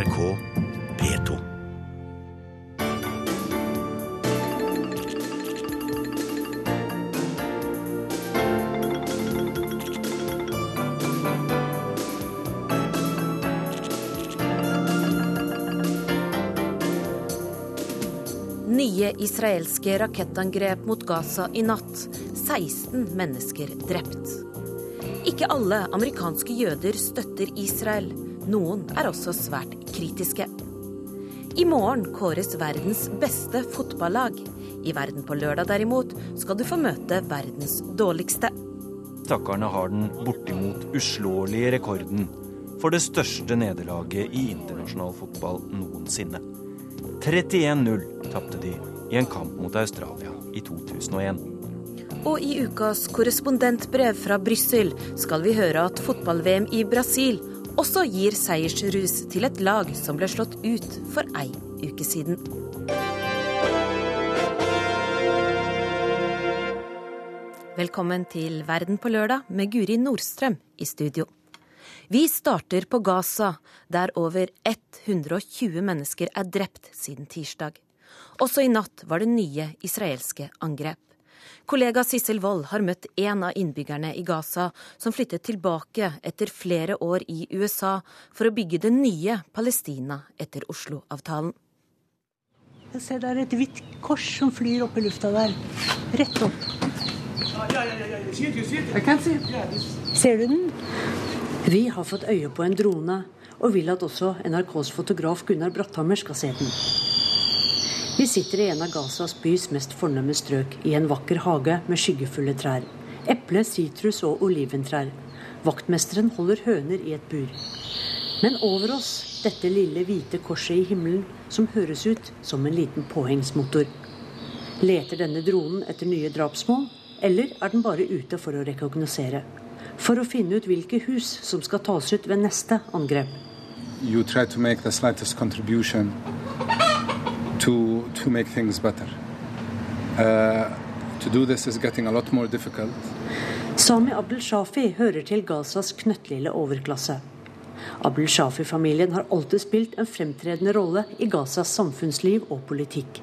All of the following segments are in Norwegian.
NRK P2. Nye israelske rakettangrep mot Gaza i natt. 16 mennesker drept. Ikke alle amerikanske jøder støtter Israel. Noen er også svært kritiske. I morgen kåres verdens beste fotballag. I Verden på lørdag derimot skal du få møte verdens dårligste. Stakkarene har den bortimot uslåelige rekorden for det største nederlaget i internasjonal fotball noensinne. 31-0 tapte de i en kamp mot Australia i 2001. Og i ukas korrespondentbrev fra Brussel skal vi høre at fotball-VM i Brasil også gir seiersrus til et lag som ble slått ut for ei uke siden. Velkommen til Verden på lørdag med Guri Nordstrøm i studio. Vi starter på Gaza, der over 120 mennesker er drept siden tirsdag. Også i natt var det nye israelske angrep. Kollega Sissel Wold har møtt en av innbyggerne i Gaza som flyttet tilbake etter flere år i USA for å bygge det nye Palestina etter Oslo-avtalen. Jeg ser det er et hvitt kors som flyr opp i lufta der. Rett opp. Ser du den? Vi har fått øye på en drone, og vil at også NRKs fotograf Gunnar Bratthammer skal se den. Vi sitter i en av Gazas bys mest fornemme strøk, i en vakker hage med skyggefulle trær. Eple-, sitrus- og oliventrær. Vaktmesteren holder høner i et bur. Men over oss dette lille hvite korset i himmelen som høres ut som en liten påhengsmotor. Leter denne dronen etter nye drapsmål, eller er den bare ute for å rekognosere? For å finne ut hvilke hus som skal tas ut ved neste angrep. you try to make the slightest contribution to to make things better. Uh, to do this is getting a lot more difficult. Sami Abdel Shafi hører til Gazas knøttlille overklasse. Abdel Shafi-familien har alltid spilt en fremtredende rolle i Gazas samfunnsliv og politikk.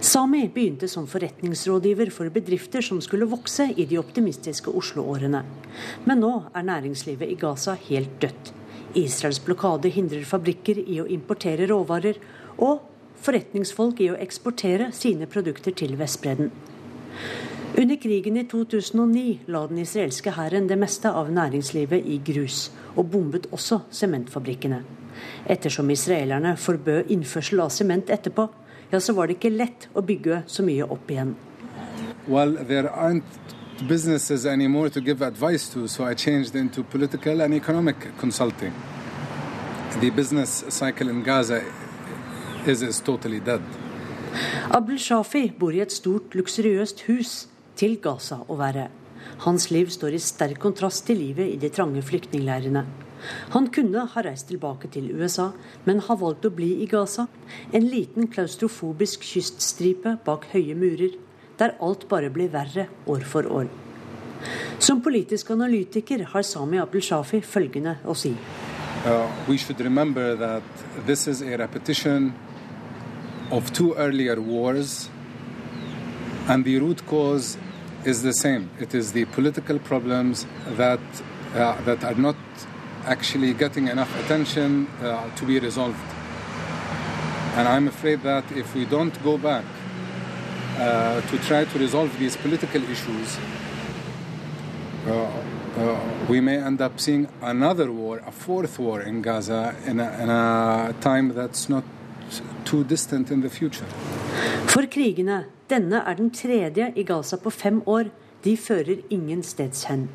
Sami begynte som forretningsrådgiver for bedrifter som skulle vokse i de optimistiske Oslo-årene. Men nå er næringslivet i Gaza helt dødt. Israels blokade hindrer fabrikker i å importere råvarer, og forretningsfolk i å eksportere sine produkter til Vestbredden. Under krigen i 2009 la den israelske hæren det meste av næringslivet i grus, og bombet også sementfabrikkene. Ettersom israelerne forbød innførsel av sement etterpå, ja, så var det ikke lett å bygge så mye opp igjen. Well, there aren't businesses anymore to give advice to, so I changed into political and economic consulting. The business cycle in Gaza is, is totally dead. Abdel Shafi bor i et stort, luksuriøst hus til Gaza å være. Hans liv står i sterk kontrast til livet i de trange flyktningleirene. Han kunne ha reist tilbake til USA, men har valgt å bli i Gaza. En liten klaustrofobisk kyststripe bak høye murer, der alt bare blir verre år for år. Som politisk analytiker har Sami Abdel Shafi følgende å si. Uh, of two earlier wars, and the root cause is the same. It is the political problems that uh, that are not actually getting enough attention uh, to be resolved. And I'm afraid that if we don't go back uh, to try to resolve these political issues, uh, uh, we may end up seeing another war, a fourth war in Gaza, in a, in a time that's not For krigene, denne er den tredje i Gaza på fem år, de fører ingen steds hen.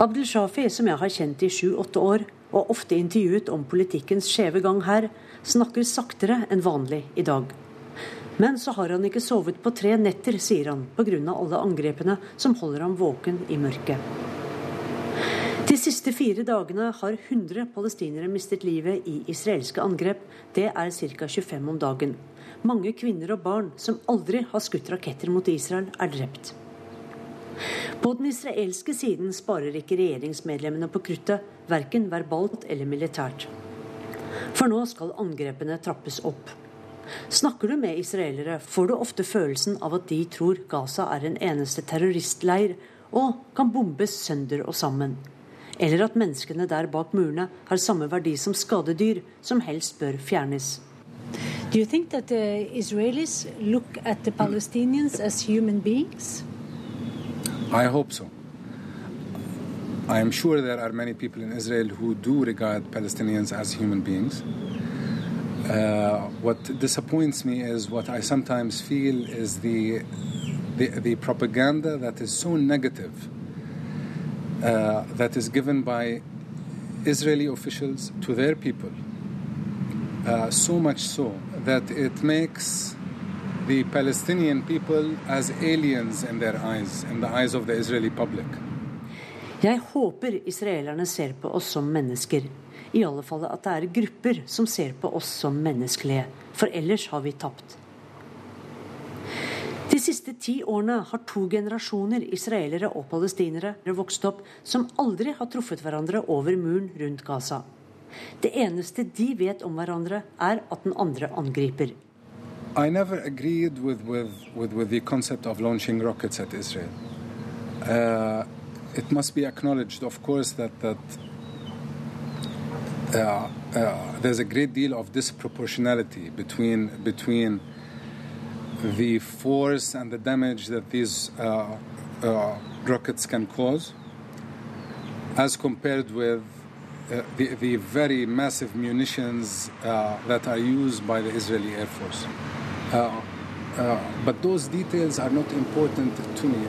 Abdel Shafi, som jeg har kjent i sju-åtte år, og ofte intervjuet om politikkens skjeve gang her, snakker saktere enn vanlig i dag. Men så har han ikke sovet på tre netter, sier han, pga. alle angrepene som holder ham våken i mørket. De siste fire dagene har 100 palestinere mistet livet i israelske angrep. Det er ca. 25 om dagen. Mange kvinner og barn som aldri har skutt raketter mot Israel, er drept. På den israelske siden sparer ikke regjeringsmedlemmene på kruttet, verken verbalt eller militært. For nå skal angrepene trappes opp. Snakker du med israelere, får du ofte følelsen av at de tror Gaza er en eneste terroristleir og kan bombes sønder og sammen. Eller at menneskene der bak murene har samme verdi som skadedyr, som helst bør fjernes. Do you think that the Israelis look at the Palestinians as human beings? I hope so. I am sure there are many people in Israel who do regard Palestinians as human beings. Uh, what disappoints me is what I sometimes feel is the the, the propaganda that is so negative uh, that is given by Israeli officials to their people. Uh, so much so that it makes the Palestinian people as aliens in their eyes, in the eyes of the Israeli public. Jeg håper israelerne ser på oss som mennesker. I alle fall at det er grupper som ser på oss som menneskelige. For ellers har vi tapt. De siste ti årene har to generasjoner israelere og palestinere vokst opp som aldri har truffet hverandre over muren rundt Gaza. Det eneste de vet om hverandre, er at den andre angriper. I never agreed with, with, with, with the concept of launching Israel. Uh, it must be acknowledged, of course, that, that uh, uh, there's a great deal of disproportionality between, between the force and the damage that these uh, uh, rockets can cause as compared with uh, the, the very massive munitions that are used by the Israeli Air Force. but those details are not important to me.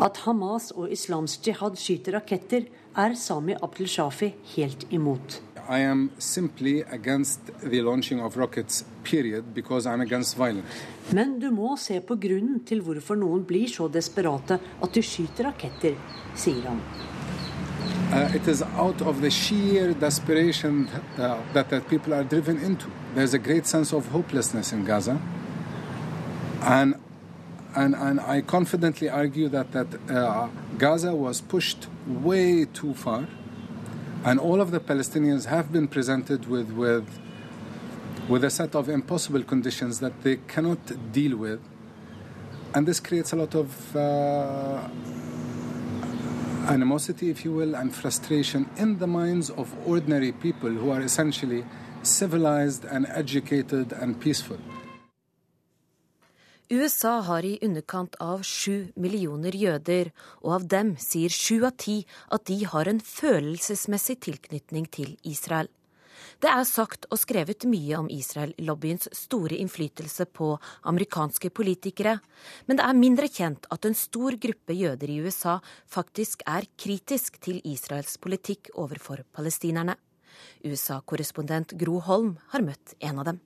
At Hamas og Islamsk jihad skyter raketter, er Sami Abdel Shafi helt imot. I am simply against the launching of rockets, period, because I'm against violence. Men du må se på grunnen til hvorfor noen blir så desperate at de skyter raketter, sier han. Uh, it is out of the sheer desperation uh, that, that people are driven into. There's a great sense of hopelessness in Gaza. And and, and I confidently argue that, that uh, Gaza was pushed way too far, and all of the Palestinians have been presented with, with, with a set of impossible conditions that they cannot deal with. And this creates a lot of uh, animosity, if you will, and frustration in the minds of ordinary people who are essentially civilized and educated and peaceful. USA har i underkant av sju millioner jøder, og av dem sier sju av ti at de har en følelsesmessig tilknytning til Israel. Det er sagt og skrevet mye om Israel-lobbyens store innflytelse på amerikanske politikere, men det er mindre kjent at en stor gruppe jøder i USA faktisk er kritisk til Israels politikk overfor palestinerne. USA-korrespondent Gro Holm har møtt en av dem.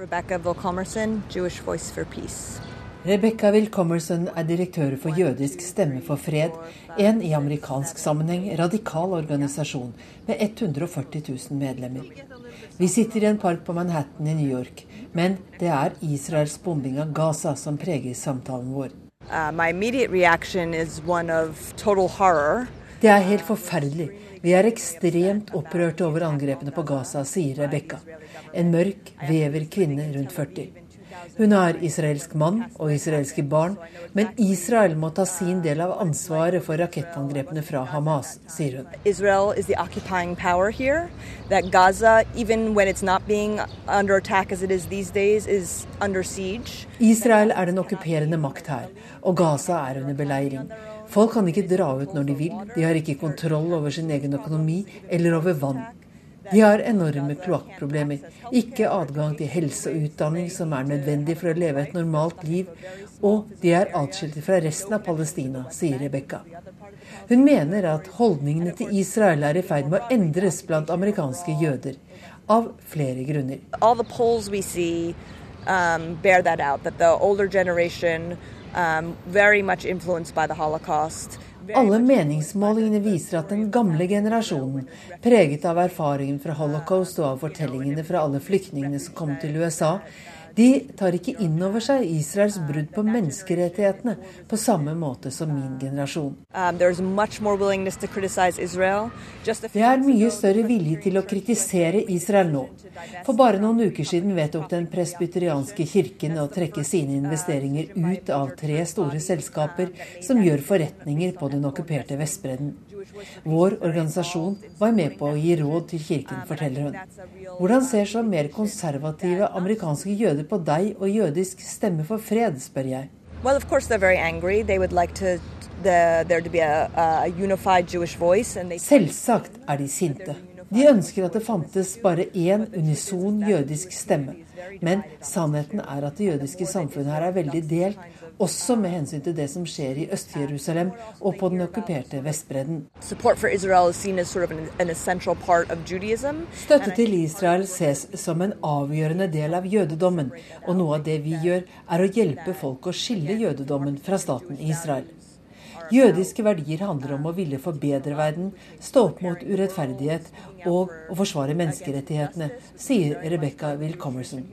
Rebecca Vilkomerson, Jewish Voice for Peace. Rebecca Wilcomerson er direktør for Jødisk stemme for fred, en i amerikansk sammenheng radikal organisasjon med 140 000 medlemmer. Vi sitter i en park på Manhattan i New York, men det er Israels bombing av Gaza som preger samtalen vår. Uh, det er helt forferdelig. Vi er ekstremt opprørte over angrepene på Gaza, sier Rebekka, en mørk, vever kvinne rundt 40. Hun har israelsk mann og israelske barn, men Israel må ta sin del av ansvaret for rakettangrepene fra Hamas, sier hun. Israel is the occupying power here. That Gaza, even when it's not being under attack as it is these days, is under siege. Israel er den okkuperende makt her, og Gaza er under beleiring. Folk kan ikke dra ut når de vil. De har ikke kontroll over sin egen økonomi eller over vann. De har enorme kloakkproblemer, ikke adgang til helse og utdanning som er nødvendig for å leve et normalt liv, og de er atskilt fra resten av Palestina, sier Rebekka. Hun mener at holdningene til Israel er i ferd med å endres blant amerikanske jøder, av flere grunner. Alle polls we see um, that out, that the older generation Um, Alle meningsmålingene viser at den gamle generasjonen, preget av erfaringen fra holocaust og av fortellingene fra alle flyktningene som kom til USA, De tar ikke inn over seg Israels brudd på menneskerettighetene på samme måte som min generasjon. Um, det er mye større vilje til å kritisere Israel nå. For bare noen uker siden vedtok den presbyterianske kirken å trekke sine investeringer ut av tre store selskaper som gjør forretninger på den okkuperte Vestbredden. Vår organisasjon var med på å gi råd til kirken, forteller hun. Hvordan ser så mer konservative amerikanske jøder på deg og jødisk stemme for fred, spør jeg. Well, of course they're very angry. They would like to the, there to be a, a unified Jewish voice. And they... Selvsagt er de sinte. De ønsker at det fantes bare én unison jødisk stemme. Men sannheten er at det jødiske samfunnet her er veldig delt, også med hensyn til det som skjer i Øst-Jerusalem og på den okkuperte Vestbredden. Støtte til Israel ses som en avgjørende del av jødedommen, og noe av det vi gjør, er å hjelpe folk å skille jødedommen fra staten Israel. Jødiske verdier handler om å ville forbedre verden, stå opp mot urettferdighet og å forsvare menneskerettighetene, sier Rebecca Wilcomerson.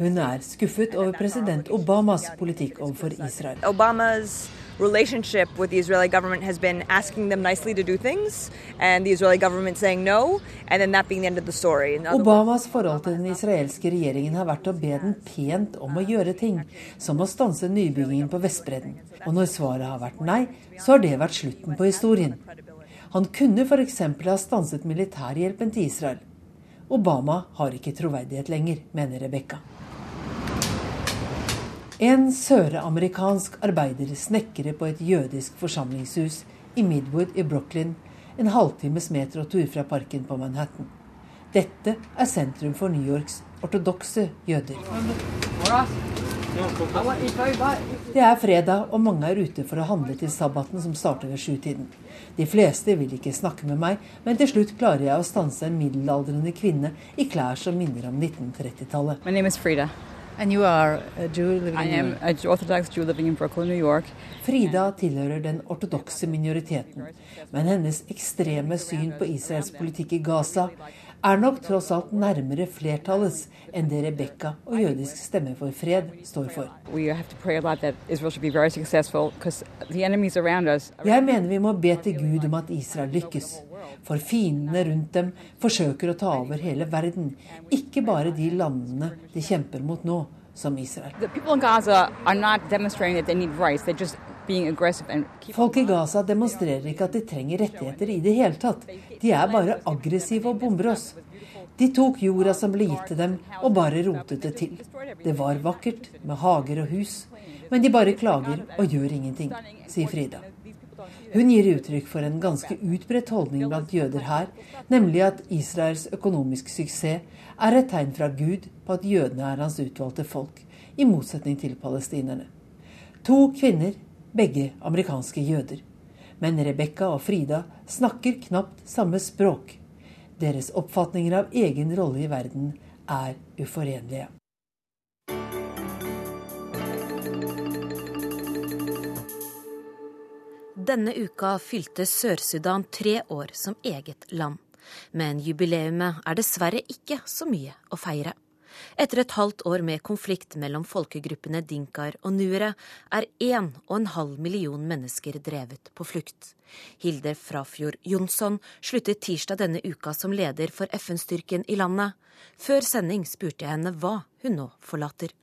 Hun er skuffet over president Obamas politikk overfor Israel. Obamas relationship with the Israeli government has been asking them nicely to do things, and the Israeli government saying no, and then that being the end of the story. Obamas forhold til den israelske regjeringen har vært å be den pent om å gjøre ting, som å stanse nybyggingen på Vestbredden. Og når svaret har vært nei, så har det vært slutten på historien. Han kunne f.eks. ha stanset militærhjelpen til Israel. Obama har ikke troverdighet lenger, mener Rebekka. En søramerikansk arbeider snekrer på et jødisk forsamlingshus i Midwood i Brooklyn, en halvtimes tur fra parken på Manhattan. Dette er sentrum for New Yorks ortodokse jøder. Det er fredag, og mange er ute for å handle til sabbaten som starter ved sjutiden. De fleste vil ikke snakke med meg, men til slutt klarer jeg å stanse en middelaldrende kvinne i klær som minner om 1930-tallet. And you are a Jew living I am a Orthodox Jew living in Brooklyn, New York. Frida tilhører den ortodokse minoriteten, men hennes ekstreme syn på Israels politikk i Gaza er nok tross alt nærmere flertallets enn det Rebekka og Jødisk stemme for fred står for. Jeg mener vi må be til Gud om at Israel lykkes. For fiendene rundt dem forsøker å ta over hele verden, ikke bare de landene de kjemper mot nå, som Israel. Folk i Gaza demonstrerer ikke at de trenger rettigheter i det hele tatt. De er bare aggressive og bomber oss. De tok jorda som ble gitt til dem, og bare rotet det til. Det var vakkert med hager og hus, men de bare klager og gjør ingenting, sier Frida. Hun gir uttrykk for en ganske utbredt holdning blant jøder her, nemlig at Israels økonomisk suksess er et tegn fra Gud på at jødene er hans utvalgte folk, i motsetning til palestinerne. To kvinner, begge amerikanske jøder. Men Rebekka og Frida snakker knapt samme språk. Deres oppfatninger av egen rolle i verden er uforenlige. Denne uka fylte Sør-Sudan tre år som eget land. Men jubileumet er dessverre ikke så mye å feire. Etter et halvt år med konflikt mellom folkegruppene dinkaer og nuere, er én og en halv million mennesker drevet på flukt. Hilde Frafjord Jonsson sluttet tirsdag denne uka som leder for FN-styrken i landet. Før sending spurte jeg henne hva hun nå forlater.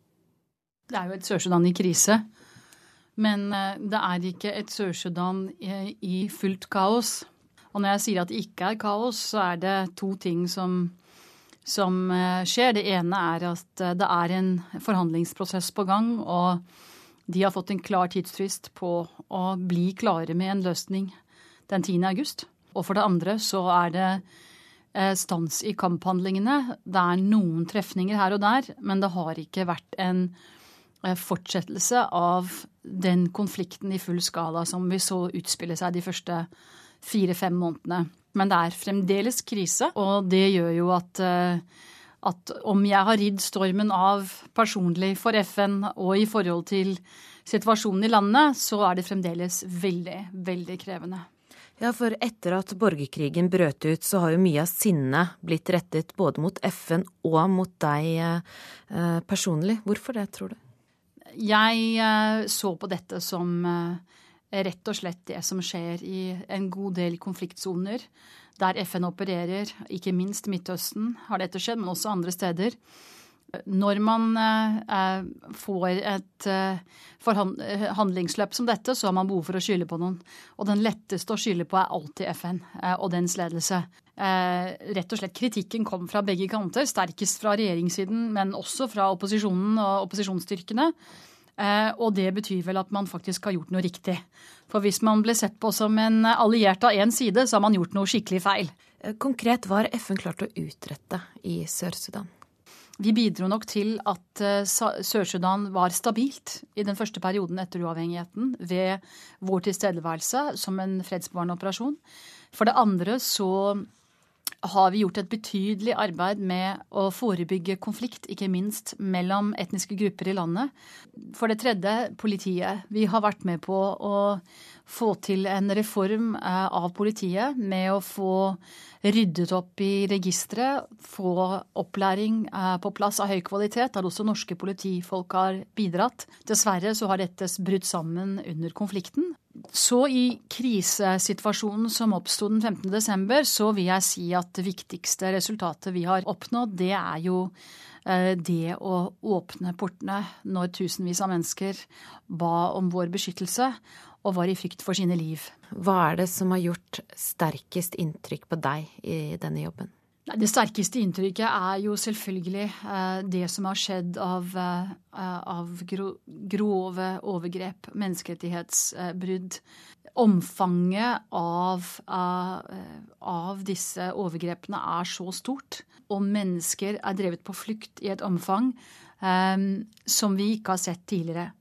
Det er jo et Sør-Sudan i krise. Men eh, det er ikke et Sør-Sudan i fullt kaos. Og når jeg sier at det ikke er kaos, så er det to ting som, som eh, skjer. Det ene er at eh, det er en forhandlingsprosess på gang, og de har fått en klar tidsfrist på å bli klare med en løsning den 10. august. Og for det andre så er det stans i kamphandlingene. Det er noen trefninger her og der, men det har ikke vært en fortsettelse av den konflikten i full skala som vi så utspille seg de første fire-fem månedene. Men det er fremdeles krise, og det gjør jo at, eh, at om jeg har ridd stormen av personlig for FN og i forhold til situasjonen i landet, så er det fremdeles veldig, veldig krevende. Ja, for etter at borgerkrigen brøt ut, så har jo mye av sinnet blitt rettet både mot FN og mot deg eh, personlig. Hvorfor det, tror du? Jeg eh, så på dette som eh, rett og slett det som skjer i en god del konfliktsoner der FN opererer, ikke minst Midtøsten har dette skjedd, men også andre steder. Når man eh, får et forhandlingsløp som dette, så har man behov for å skylde på noen. Og den letteste å skylde på er alltid FN og dens ledelse. Rett og slett kritikken kom fra begge kanter, sterkest fra regjeringssiden, men også fra opposisjonen og opposisjonsstyrkene. Og det betyr vel at man faktisk har gjort noe riktig. For hvis man ble sett på som en alliert av én side, så har man gjort noe skikkelig feil. Konkret, hva har FN klart å utrette i Sør-Sudan? Vi bidro nok til at eh, Sør-Sudan var stabilt i den første perioden etter uavhengigheten ved vår tilstedeværelse som en fredsbevarende operasjon. For det andre så har vi gjort et betydelig arbeid med å forebygge konflikt, ikke minst mellom etniske grupper i landet. For det tredje politiet. Vi har vært med på å få til en reform eh, av politiet med å få ryddet opp i registeret, få opplæring eh, på plass av høy kvalitet, der også norske politifolk har bidratt. Dessverre så har dette brutt sammen under konflikten. Så i krisesituasjonen som oppsto den 15.12, så vil jeg si at det viktigste resultatet vi har oppnådd, det er jo eh, det å åpne portene når tusenvis av mennesker ba om vår beskyttelse og var i frykt for sine liv. Hva er det som har gjort sterkest inntrykk på deg i denne jobben? Det sterkeste inntrykket er jo selvfølgelig eh, det som har skjedd av, eh, av grove overgrep, menneskerettighetsbrudd. Omfanget av, av, disse overgrepene er så stort, og mennesker er drevet på flukt i et omfang eh, som vi ikke har sett tidligere.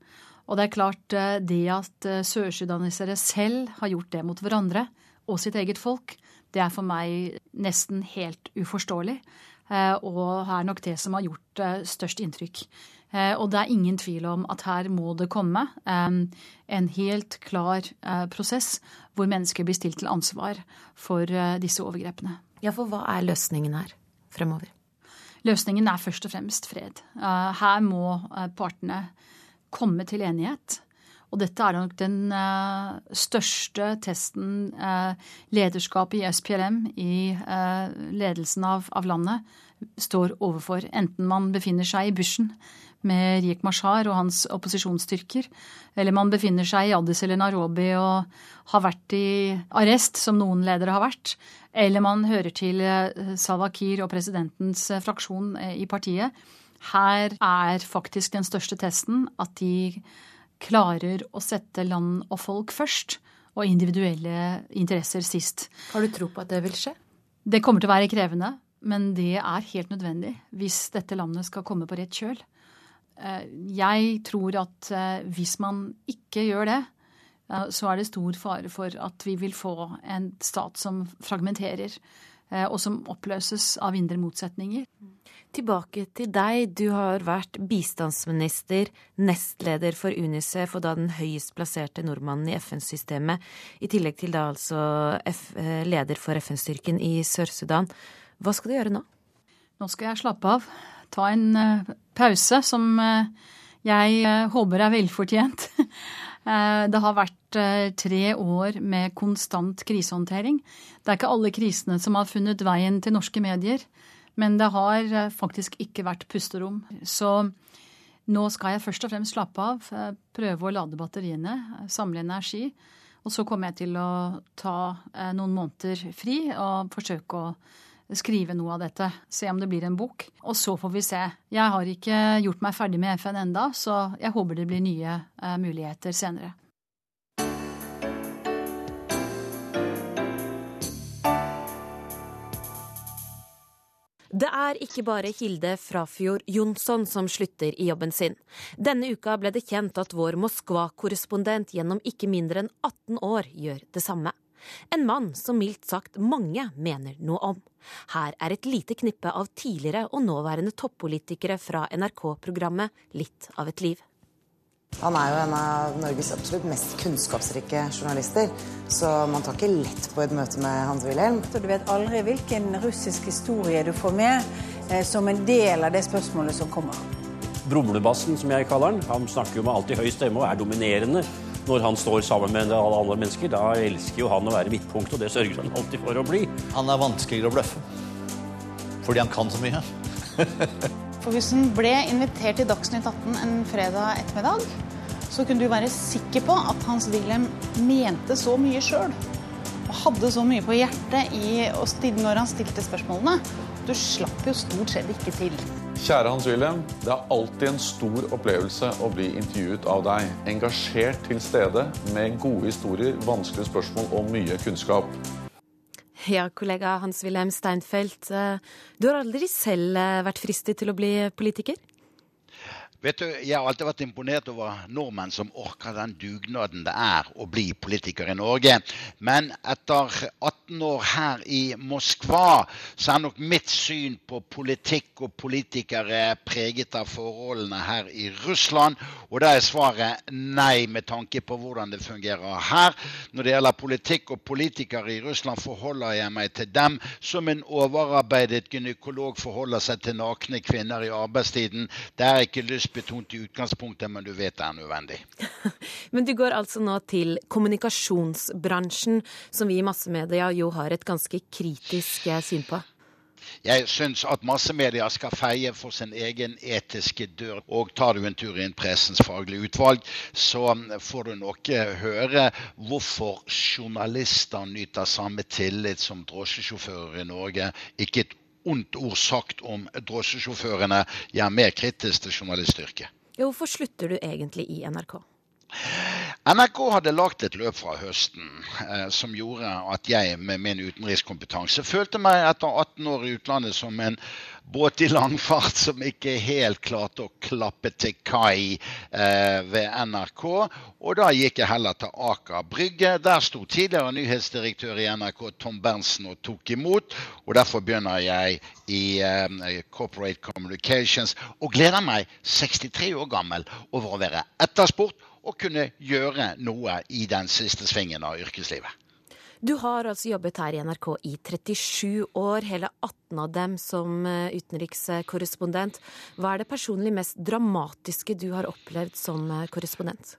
Og det er klart, det at sørsudanisere selv har gjort det mot hverandre og sitt eget folk, det er for meg nesten helt uforståelig. Eh, og er nok det som har gjort eh, størst inntrykk. Eh, og det er ingen tvil om at her må det komme en helt klar prosess hvor mennesker blir stilt til ansvar for disse overgrepene. Ja, for hva er løsningen her fremover? Løsningen er først og fremst fred. Her må partene komme til enighet. Og dette er nok den uh, største testen uh, lederskapet i SPLM, i uh, ledelsen av, av, landet, står overfor. Enten man befinner seg i bushen med Riek Mashar og hans opposisjonsstyrker, eller man befinner seg i Addis eller Nairobi og har vært i arrest, som noen ledere har vært, eller man hører til Salwa Kiir og presidentens fraksjon i partiet. Her er faktisk den største testen at de klarer å sette land og folk først, og individuelle interesser sist. Har du tro på at det vil skje? Det kommer til å være krevende, men det er helt nødvendig hvis dette landet skal komme på rett kjøl. Eh, jeg tror at eh, hvis man ikke gjør det, eh, så er det stor fare for at vi vil få en stat som fragmenterer, og som oppløses av indre motsetninger. Tilbake til deg. Du har vært bistandsminister, nestleder for UNICEF og da den høyest plasserte nordmannen i FN-systemet, i tillegg til da altså F eh, leder for FN-styrken i Sør-Sudan. Hva skal du gjøre nå? Nå skal jeg slappe av. Ta en uh, pause som uh, jeg håper er velfortjent. det har vært tre år med konstant krisehåndtering. Det er ikke alle krisene som har funnet veien til norske medier. Men det har eh, faktisk ikke vært pusterom. Så nå skal jeg først og fremst slappe av, eh, prøve å lade batteriene, eh, samle energi. Og så kommer jeg til å ta noen måneder fri og forsøke å skrive noe av dette. Se om det blir en bok. Og så får vi se. Jeg har ikke gjort meg ferdig med FN enda, så jeg håper det blir nye muligheter senere. Det er ikke bare Hilde Frafjord Jonsson som slutter i jobben sin. Denne uka ble det kjent at vår Moskva-korrespondent gjennom ikke mindre enn 18 år gjør det samme. En mann som mildt sagt mange mener noe om. Her er et lite knippe av tidligere og nåværende toppolitikere fra NRK-programmet Litt av et liv. Han er jo en av Norges absolutt mest kunnskapsrike journalister, så man tar ikke lett på et møte med Hans-Wilhelm. Du vet aldri hvilken russisk historie du får med eh, som en del av det spørsmålet som kommer. Brumlebassen, som jeg kaller han, han snakker jo med alltid høy stemme og er dominerende når han står sammen med alle andre mennesker. Da elsker jo han å være midtpunktet, og det sørger han alltid for å bli. Han er vanskeligere å bløffe, fordi han kan så mye. han ble invitert til Dagsnytt 18 en fredag ettermiddag, så kunne du være sikker på at Hans Wilhelm mente så mye sjøl. Og hadde så mye på hjertet i, når han stilte spørsmålene. Du slapp jo stort sett ikke til. Kjære Hans Wilhelm. Det er alltid en stor opplevelse å bli intervjuet av deg. Engasjert til stede, med gode historier, vanskelige spørsmål og mye kunnskap. Ja, kollega Hans-Wilhelm Steinfeld. Eh, du har aldri selv eh, vært fristet til å bli politiker? Vet du, Jeg har alltid vært imponert over nordmenn som orker den dugnaden det er å bli politiker i Norge. Men etter 18 år her i Moskva, så er nok mitt syn på politikk og politikere preget av forholdene her i Russland. Og da er svaret nei, med tanke på hvordan det fungerer her. Når det gjelder politikk og politikere i Russland, forholder jeg meg til dem som en overarbeidet gynekolog forholder seg til nakne kvinner i arbeidstiden. Det er ikke lyst betont i utgangspunktet, men du vet det er nødvendig. men du går altså nå til kommunikasjonsbransjen, som vi i massemedia jo har et ganske kritisk eh, syn på? Jeg syns at massemedia skal feie for sin egen etiske dør. Og tar du en tur inn Pressens faglige utvalg, så får du nok eh, høre hvorfor journalister nyter samme tillit som drosjesjåfører i Norge. Ikke et ondt ord sagt om drosjesjåførene. Jeg er mer kritisk til journalistyrket. Hvorfor slutter du egentlig i NRK? NRK hadde lagt et løp fra høsten eh, som gjorde at jeg med min utenrikskompetanse følte meg etter 18 år i utlandet som en båt i langfart som ikke helt klarte å klappe til kai eh, ved NRK. Og da gikk jeg heller til Aker Brygge. Der sto tidligere nyhetsdirektør i NRK Tom Berntsen og tok imot. Og derfor begynner jeg i eh, Corporate Communications og gleder meg, 63 år gammel, over å være etterspurt og kunne gjøre noe i den siste svingen av yrkeslivet. Du har altså jobbet her i NRK i 37 år, hele 18 av dem som eh, utenrikskorrespondent. Hva er det personlig mest dramatiske du har opplevd som eh, korrespondent?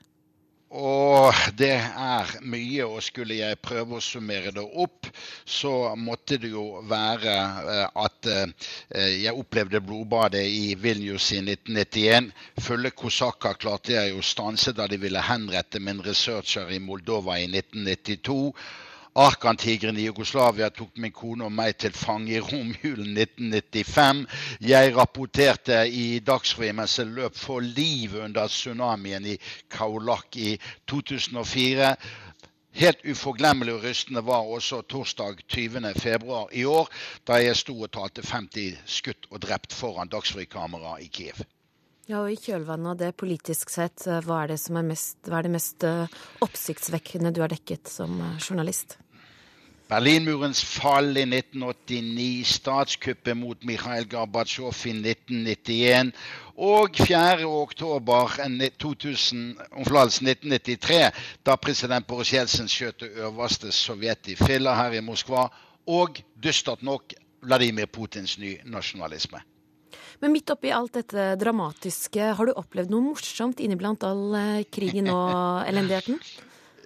Og det er mye, og skulle jeg prøve å summere det opp, så måtte det jo være eh, at jeg opplevde blodbadet i Vilnius i 1991. Fulle kosakker klarte jeg å stanse da de ville henrette min researcher i Moldova i 1992. Arkantigeren i Jugoslavia tok min kone og meg til fange i romjulen 1995. Jeg rapporterte i Dagsrevyen mens jeg løp for livet under tsunamien i Kaulak i 2004. Helt uforglemmelig og rystende var også torsdag 20.2 i år, da jeg sto og talte 50 skutt og drept foran Dagsfri-kamera i Kiev. Ja, og I kjølvannet av det politisk sett, hva er det, som er mest, hva er det mest eh, oppsiktsvekkende du har dekket som eh, journalist? Berlinmurens fall i 1989, statskuppet mot Mikhail Gorbatsjov i 1991 og 4.10.1993, da president Boris Jeltsin skjøt det øverste Sovjet i filler her i Moskva, og dystert nok Vladimir Putins nynasjonalisme. Men midt oppi alt dette dramatiske, har du opplevd noe morsomt inniblant all eh, krigen og elendigheten?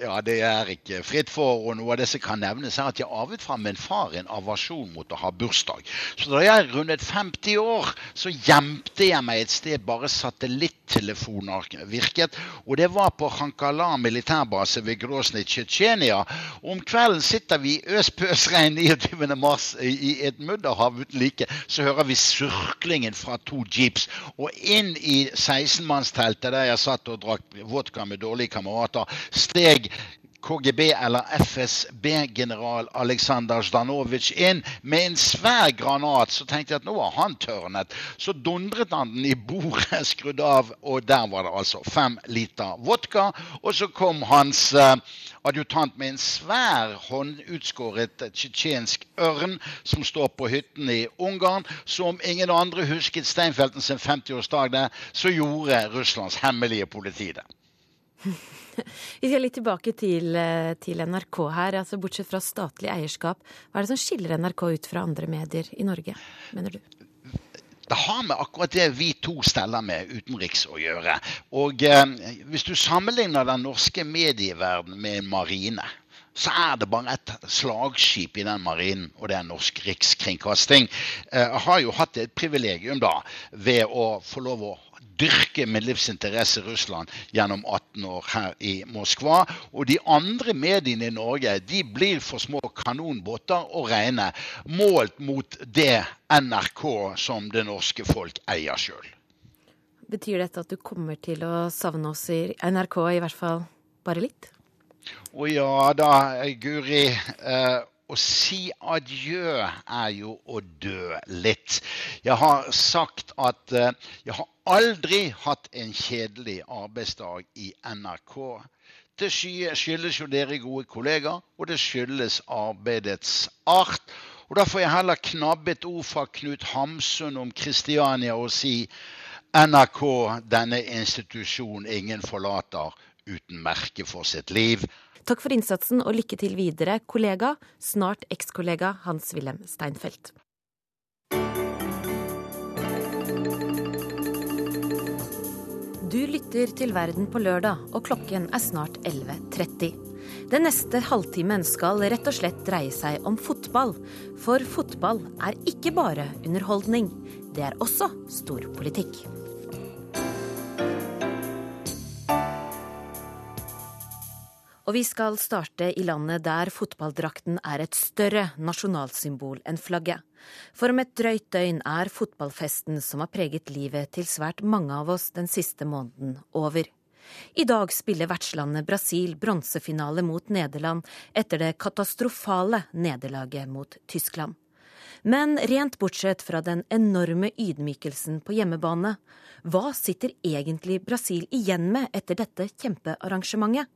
Ja, det er ikke fritt for. Og noe av det som kan nevnes, er at jeg arvet fra min far en avasjon mot å ha bursdag. Så da jeg rundet 50 år, så gjemte jeg meg et sted bare satellittelefoner virket. Og det var på Hankala militærbase ved Grosny, Tsjetsjenia. Om kvelden sitter vi i øs-pøs-regn 29.3 i et mudderhav uten like. Så hører vi surklingen fra to jeeps. Og inn i 16-mannsteltet der jeg satt og drakk vodka med dårlige kamerater, steg KGB eller FSB-general Aleksandr Zdanovic inn med en svær granat. Så tenkte jeg at nå har han tørnet. Så dundret han den i bordet, skrudd av, og der var det altså fem liter vodka. Og så kom hans uh, adjutant med en svær håndutskåret tsjetsjensk ørn som står på hytten i Ungarn. Som ingen andre husket Steinfelten sin 50-årsdag der, så gjorde Russlands hemmelige politi det. Vi skal litt tilbake til, eh, til, NRK her. altså Bortsett fra statlig eierskap, hva er det som skiller NRK ut fra andre medier i Norge, mener du? Det har med akkurat det vi to steller med utenriks å gjøre. Og eh, Hvis du sammenligner den norske medieverdenen med en marine, så er det bare et slagskip i den marinen, og det er Norsk Rikskringkasting. Jeg eh, har jo hatt et privilegium da ved å få lov å dyrke med livsinteresse Russland gjennom 18 år her i Moskva. Og de andre mediene i Norge de blir for små kanonbåter å regne målt mot det NRK som det norske folk eier sjøl. Betyr dette at du kommer til å savne oss i NRK, i hvert fall bare litt? Å ja da, Guri. Eh, å si adjø er jo å dø litt. Jeg har sagt at uh, jeg har aldri hatt en kjedelig arbeidsdag i NRK. Det skyldes jo dere gode kollegaer, og det skyldes arbeidets art. Og Da får jeg heller knabbe et ord fra Knut Hamsun om Kristiania og si NRK, denne institusjonen ingen forlater uten merke for sitt liv. Takk for innsatsen og lykke til videre, kollega, snart ekskollega Hans-Wilhelm Steinfeld. Du lytter til Verden på lørdag, og klokken er snart 11.30. Den neste halvtimen skal rett og slett dreie seg om fotball. For fotball er ikke bare underholdning, det er også storpolitikk. Og vi skal starte i landet der fotballdrakten er et større nasjonalsymbol enn flagget. For om et drøyt døgn er fotballfesten som har preget livet til svært mange av oss den siste måneden, over. I dag spiller vertslandet Brasil bronsefinale mot Nederland etter det katastrofale nederlaget mot Tyskland. Men rent bortsett fra den enorme ydmykelsen på hjemmebane, hva sitter egentlig Brasil igjen med etter dette kjempearrangementet?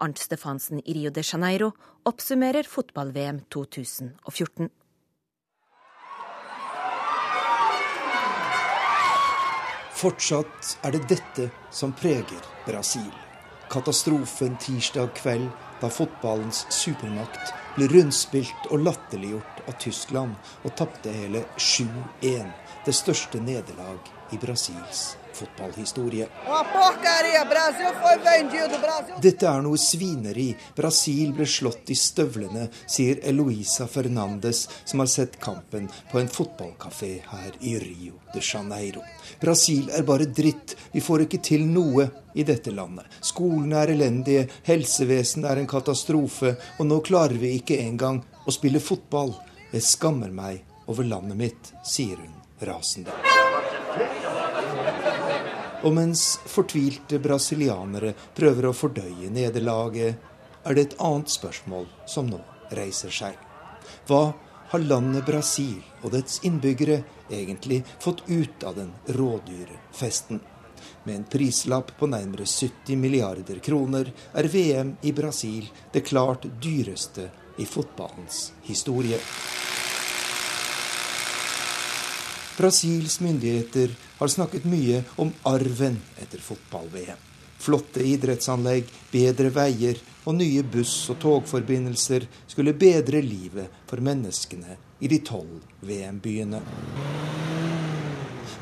Arnt Stefansen i Rio de Janeiro oppsummerer fotball-VM 2014. Fortsatt er det dette som preger Brasil. Katastrofen tirsdag kveld da fotballens supermakt ble rundspilt og latterliggjort av Tyskland og tapte hele 7-1. Det største nederlag i Brasils fotballhistorie. Dette er noe svineri. Brasil ble slått i støvlene, sier Eloisa Fernandes, som har sett kampen på en fotballkafé her i Rio de Janeiro. Brasil er bare dritt. Vi får ikke til noe i dette landet. Skolene er elendige, helsevesenet er en katastrofe, og nå klarer vi ikke engang å spille fotball. Jeg skammer meg over landet mitt, sier hun rasende. Og mens fortvilte brasilianere prøver å fordøye nederlaget, er det et annet spørsmål som nå reiser seg. Hva har landet Brasil og dets innbyggere egentlig fått ut av den rådyre festen? Med en prislapp på nærmere 70 milliarder kroner er VM i Brasil det klart dyreste i fotballens historie. Brasils myndigheter har snakket mye om arven etter fotball-VM. Flotte idrettsanlegg, bedre veier og nye buss- og togforbindelser skulle bedre livet for menneskene i de tolv VM-byene.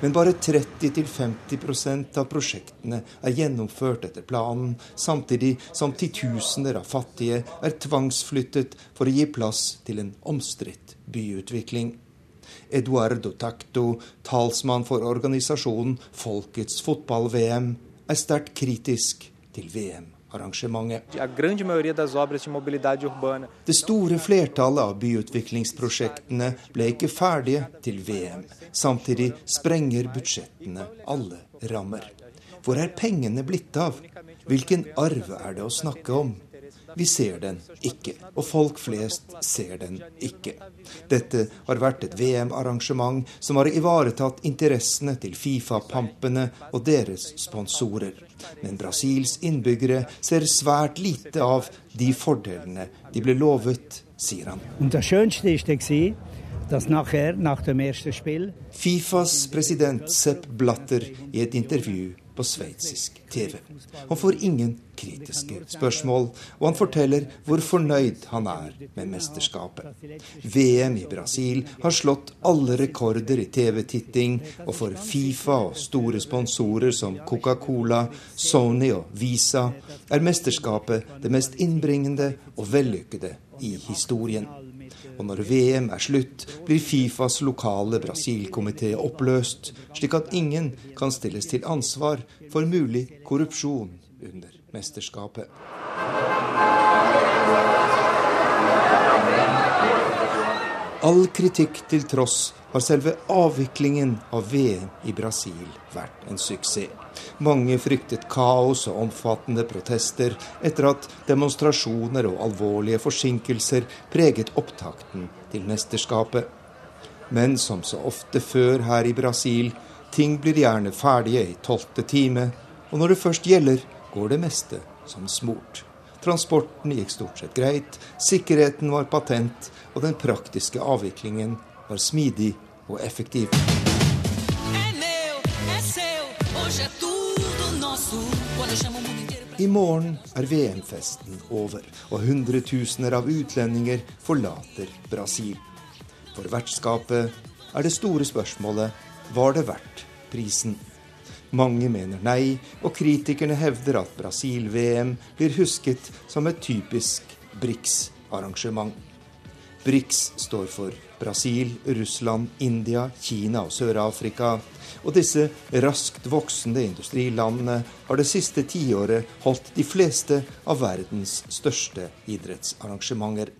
Men bare 30-50% av prosjektene er gjennomført etter planen, samtidig som titusener av fattige er tvangsflyttet for å gi plass til en omstridt byutvikling. Eduardo Tacto, talsmann for organisasjonen Folkets fotball-VM, er sterkt kritisk til VM-arrangementet. Det store flertallet av byutviklingsprosjektene ble ikke ferdige til VM. Samtidig sprenger budsjettene alle rammer. Hvor er pengene blitt av? Hvilken arv er det å snakke om? Vi ser den ikke, og folk flest ser den ikke. Dette har vært et VM-arrangement som har ivaretatt interessene til Fifa-pampene og deres sponsorer. Men Brasils innbyggere ser svært lite av de fordelene de ble lovet, sier han. Fifas president Sepp Blatter i et intervju på sveitsisk TV. Han får ingen kritiske spørsmål, og han forteller hvor fornøyd han er med mesterskapet. VM i Brasil har slått alle rekorder i TV-titting, og for Fifa og store sponsorer som Coca-Cola, Sony og Visa er mesterskapet det mest innbringende og vellykkede i historien. Og når VM er slutt, blir Fifas lokale Brasil-komité oppløst, slik at ingen kan stilles til ansvar for mulig korrupsjon under mesterskapet. All kritikk til tross har selve avviklingen av VM i Brasil vært en suksess. Mange fryktet kaos og omfattende protester etter at demonstrasjoner og alvorlige forsinkelser preget opptakten til mesterskapet. Men som så ofte før her i Brasil, ting blir gjerne ferdige i tolvte time, og når det først gjelder, går det meste som smurt. Transporten gikk stort sett greit, sikkerheten var patent, og den praktiske avviklingen var smidig og effektiv. I morgen er VM-festen over, og hundretusener av utlendinger forlater Brasil. For vertskapet er det store spørsmålet var det verdt prisen. Mange mener nei, og kritikerne hevder at Brasil-VM blir husket som et typisk BRICS-arrangement. BRICS står for Brasil, Russland, India, Kina og Sør-Afrika. Og disse raskt voksende industrilandene har det siste tiåret holdt de fleste av verdens største idrettsarrangementer.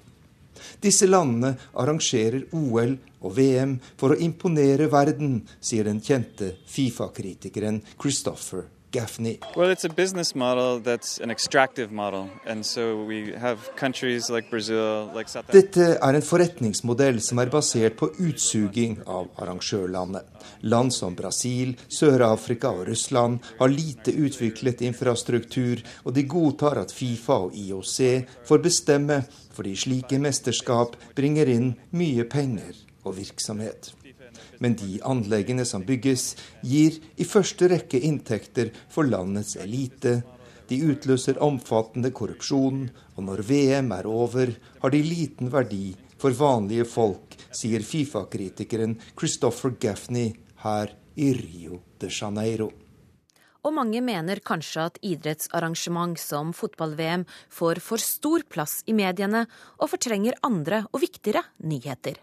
Disse landene arrangerer OL og VM for å imponere verden, sier den kjente Fifa-kritikeren Christopher Gaffney. Well, it's a business model that's an extractive model, and so we have countries like Brazil, like South Dette er en forretningsmodell som er basert på utsuging av arrangørlandet. Land som Brasil, Sør-Afrika og Russland har lite utviklet infrastruktur, og de godtar at Fifa og IOC får bestemme, fordi slike mesterskap bringer inn mye penger og virksomhet. Men de anleggene som bygges, gir i første rekke inntekter for landets elite. De utløser omfattende korrupsjon, og når VM er over, har de liten verdi for vanlige folk, sier Fifa-kritikeren Christopher Gaffney her i Rio de Janeiro. Og mange mener kanskje at idrettsarrangement som fotball-VM får for stor plass i mediene og fortrenger andre og viktigere nyheter.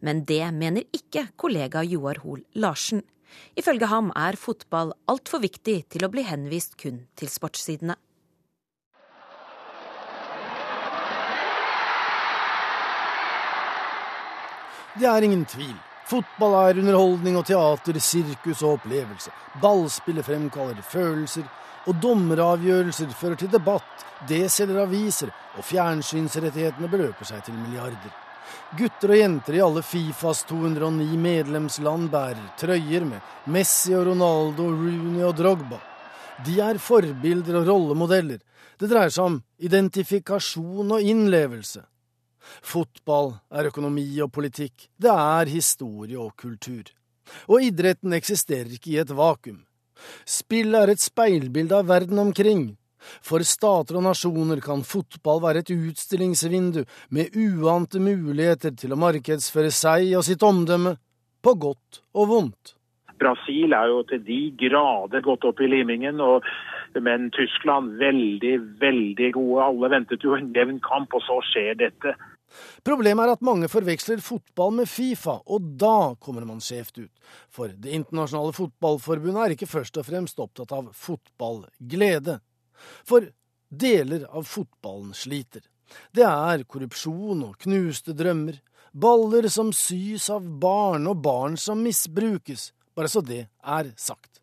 Men det mener ikke kollega Joar Hoel Larsen. Ifølge ham er fotball altfor viktig til å bli henvist kun til sportssidene. Det er ingen tvil. Fotball er underholdning og teater, sirkus og opplevelse. Ballspillet fremkaller følelser, og dommeravgjørelser fører til debatt. Det selger aviser, og fjernsynsrettighetene beløper seg til milliarder. Gutter og jenter i alle Fifas 209 medlemsland bærer trøyer med Messi og Ronaldo, Rooney og Drogba. De er forbilder og rollemodeller. Det dreier seg om identifikasjon og innlevelse. Fotball er økonomi og politikk. Det er historie og kultur. Og idretten eksisterer ikke i et vakuum. Spill er et speilbilde av verden omkring. For stater og nasjoner kan fotball være et utstillingsvindu med uante muligheter til å markedsføre seg og sitt omdømme, på godt og vondt. Brasil er jo til de grader gått opp i limingen. og men Tyskland veldig, veldig gode. Alle ventet jo en jevn kamp, og så skjer dette. Problemet er at mange forveksler fotball med Fifa, og da kommer man skjevt ut. For Det internasjonale fotballforbundet er ikke først og fremst opptatt av fotballglede. For deler av fotballen sliter. Det er korrupsjon og knuste drømmer. Baller som sys av barn, og barn som misbrukes. Bare så det er sagt.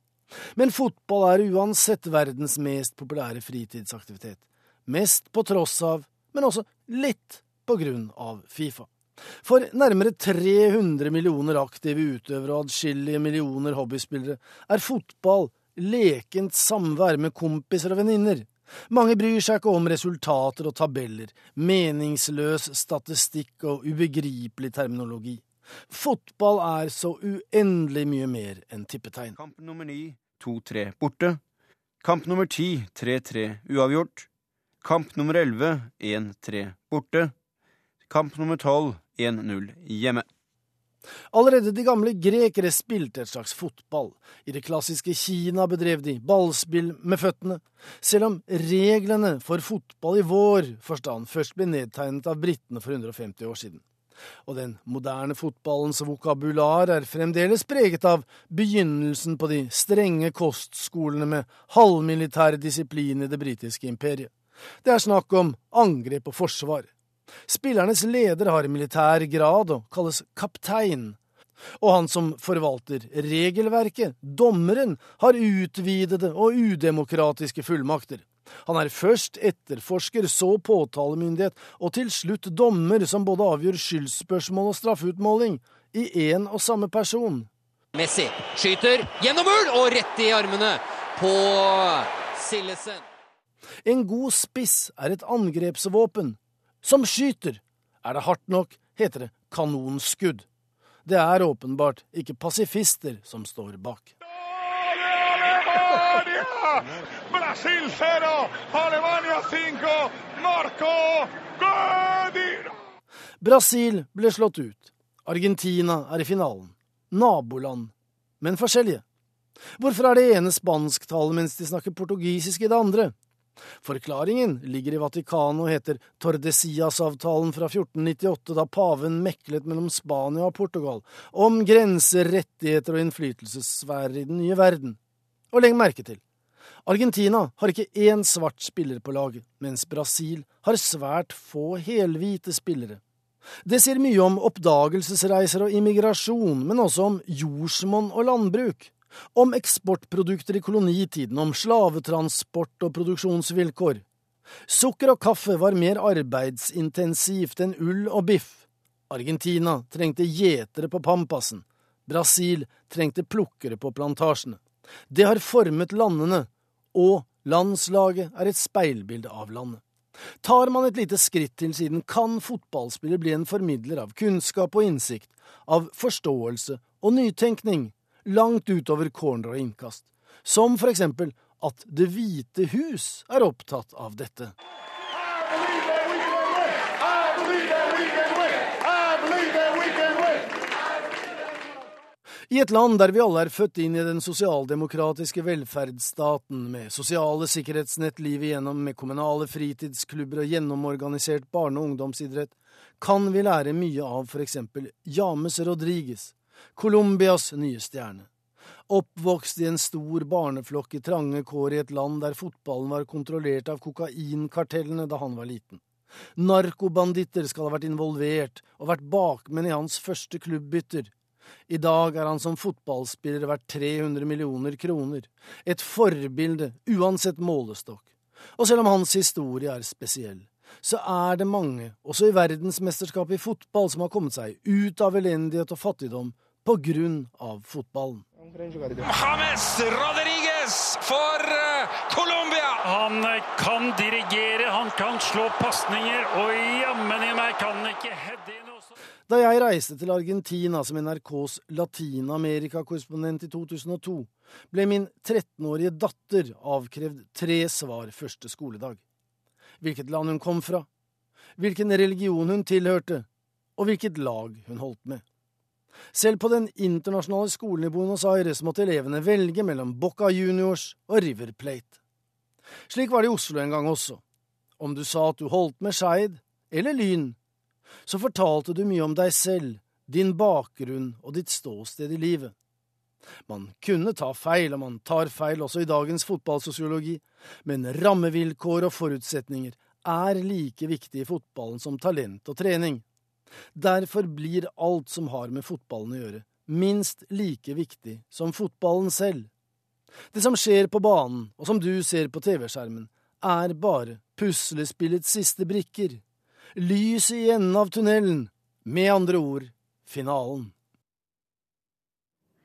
Men fotball er uansett verdens mest populære fritidsaktivitet. Mest på tross av men også litt på grunn av Fifa. For nærmere 300 millioner aktive utøvere og adskillige millioner hobbyspillere er fotball lekent samvær med kompiser og venninner. Mange bryr seg ikke om resultater og tabeller, meningsløs statistikk og ubegripelig terminologi. Fotball er så uendelig mye mer enn tippetegn. Kamp nummer ni 2-3 borte. Kamp nummer ti 3-3 uavgjort. Kamp nummer elleve 1-3 borte. Kamp nummer tolv 1-0 hjemme. Allerede de gamle grekere spilte et slags fotball. I det klassiske Kina bedrev de ballspill med føttene, selv om reglene for fotball i vår forstand først ble nedtegnet av britene for 150 år siden. Og den moderne fotballens vokabular er fremdeles preget av begynnelsen på de strenge kostskolene med halvmilitær disiplin i det britiske imperiet. Det er snakk om angrep og forsvar. Spillernes leder har militær grad og kalles kaptein. Og han som forvalter regelverket, dommeren, har utvidede og udemokratiske fullmakter. Han er først etterforsker, så påtalemyndighet, og til slutt dommer som både avgjør skyldspørsmål og straffeutmåling, i én og samme person. Messi skyter gjennom mål og rett i armene på Sillesen. En god spiss er et angrepsvåpen, som skyter. Er det hardt nok, heter det kanonskudd. Det er åpenbart ikke pasifister som står bak. Brasil 0, Alemania 5, Marco Godin! Brasil ble slått ut. Argentina er i finalen. Naboland, men forskjellige. Hvorfor er det ene spansktallet mens de snakker portugisisk i det andre? Forklaringen ligger i Vatikanet og heter Tordesias-avtalen fra 1498, da paven meklet mellom Spania og Portugal om grenser, rettigheter og innflytelsessfærer i den nye verden. Og legg merke til, Argentina har ikke én svart spiller på laget, mens Brasil har svært få helhvite spillere. Det sier mye om oppdagelsesreiser og immigrasjon, men også om jordsmonn og landbruk om eksportprodukter i kolonitiden, om slavetransport og produksjonsvilkår. Sukker og kaffe var mer arbeidsintensivt enn ull og biff. Argentina trengte gjetere på Pampasen. Brasil trengte plukkere på plantasjene. Det har formet landene, og landslaget er et speilbilde av landet. Tar man et lite skritt til siden, kan fotballspiller bli en formidler av kunnskap og innsikt, av forståelse og nytenkning langt utover corner og innkast, som for eksempel at Det hvite hus er opptatt av dette. I et land der vi alle er født inn i den sosialdemokratiske velferdsstaten, med sosiale sikkerhetsnett livet igjennom, med kommunale fritidsklubber og gjennomorganisert barne- og ungdomsidrett, kan vi lære mye av for eksempel James Rodriguez, Colombias nye stjerne. Oppvokst i en stor barneflokk i trange kår i et land der fotballen var kontrollert av kokainkartellene da han var liten. Narkobanditter skal ha vært involvert og vært bakmenn i hans første klubbbytter. I dag er han som fotballspiller verdt 300 millioner kroner, et forbilde uansett målestokk. Og selv om hans historie er spesiell, så er det mange, også i verdensmesterskapet i fotball, som har kommet seg ut av elendighet og fattigdom av fotballen. James Rodriguez for eh, Colombia! Han eh, kan dirigere, han kan slå pasninger, og jammen i meg kan han ikke heade inn også. Da jeg reiste til Argentina som NRKs Latin-Amerika-korrespondent i 2002, ble min 13-årige datter avkrevd tre svar første skoledag. Hvilket land hun kom fra, hvilken religion hun tilhørte, og hvilket lag hun holdt med. Selv på den internasjonale skolen i Buenos Aires måtte elevene velge mellom Boca Juniors og River Plate. Slik var det i Oslo en gang også. Om du sa at du holdt med Skeid eller Lyn, så fortalte du mye om deg selv, din bakgrunn og ditt ståsted i livet. Man kunne ta feil, og man tar feil også i dagens fotballsosiologi, men rammevilkår og forutsetninger er like viktig i fotballen som talent og trening. Derfor blir alt som har med fotballen å gjøre, minst like viktig som fotballen selv. Det som skjer på banen, og som du ser på TV-skjermen, er bare puslespillets siste brikker. Lyset i enden av tunnelen. Med andre ord finalen.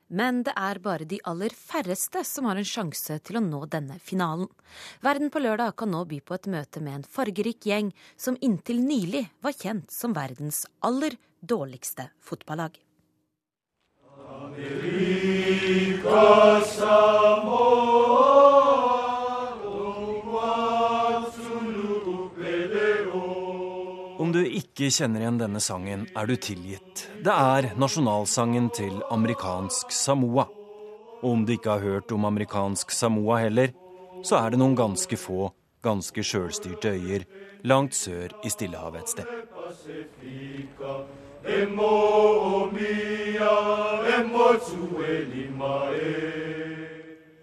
Men det er bare de aller færreste som har en sjanse til å nå denne finalen. Verden på lørdag kan nå by på et møte med en fargerik gjeng som inntil nylig var kjent som verdens aller dårligste fotballag. Amerika, Om ikke kjenner igjen denne sangen, er du tilgitt. Det er nasjonalsangen til amerikansk Samoa. Og om du ikke har hørt om amerikansk Samoa heller, så er det noen ganske få, ganske sjølstyrte øyer langt sør i Stillehavet et sted.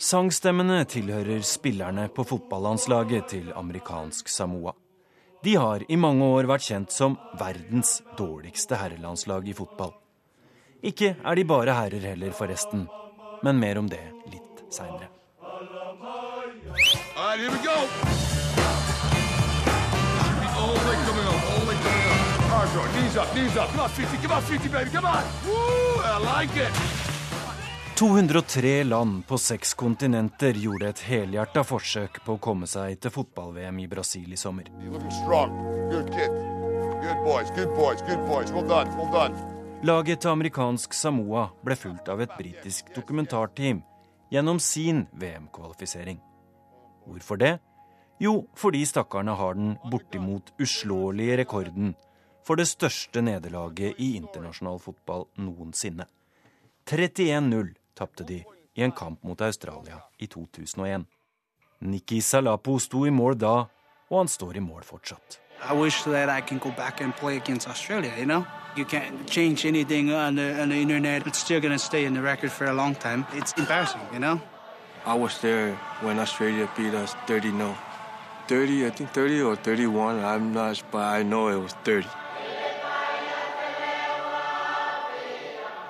Sangstemmene tilhører spillerne på fotballandslaget til amerikansk Samoa. De har i mange år vært kjent som verdens dårligste herrelandslag i fotball. Ikke er de bare herrer heller, forresten, men mer om det litt seinere. Knees up, knees up. Come on, 50, come on, 50, baby, come on! 203 land på seks kontinenter gjorde et helhjerta forsøk på å komme seg til fotball-VM i Brasil i sommer. Laget til amerikansk Samoa ble fulgt av et britisk dokumentarteam gjennom sin VM-kvalifisering. Hvorfor det? Jo, fordi stakkarene har den bortimot uslåelige rekorden for det største nederlaget i internasjonal fotball noensinne. 31-0 tapte de i en kamp mot Australia i 2001. Nikki Salapo sto i mål da, og han står i mål fortsatt. I wish that I can go back and play against Australia, you know? You can't change anything on the, on the internet. It's still going to stay in the record for a long time. It's embarrassing, you know? I was there when Australia beat us 30 0. 30, I think 30 or 31, I'm not, but I know it was 30.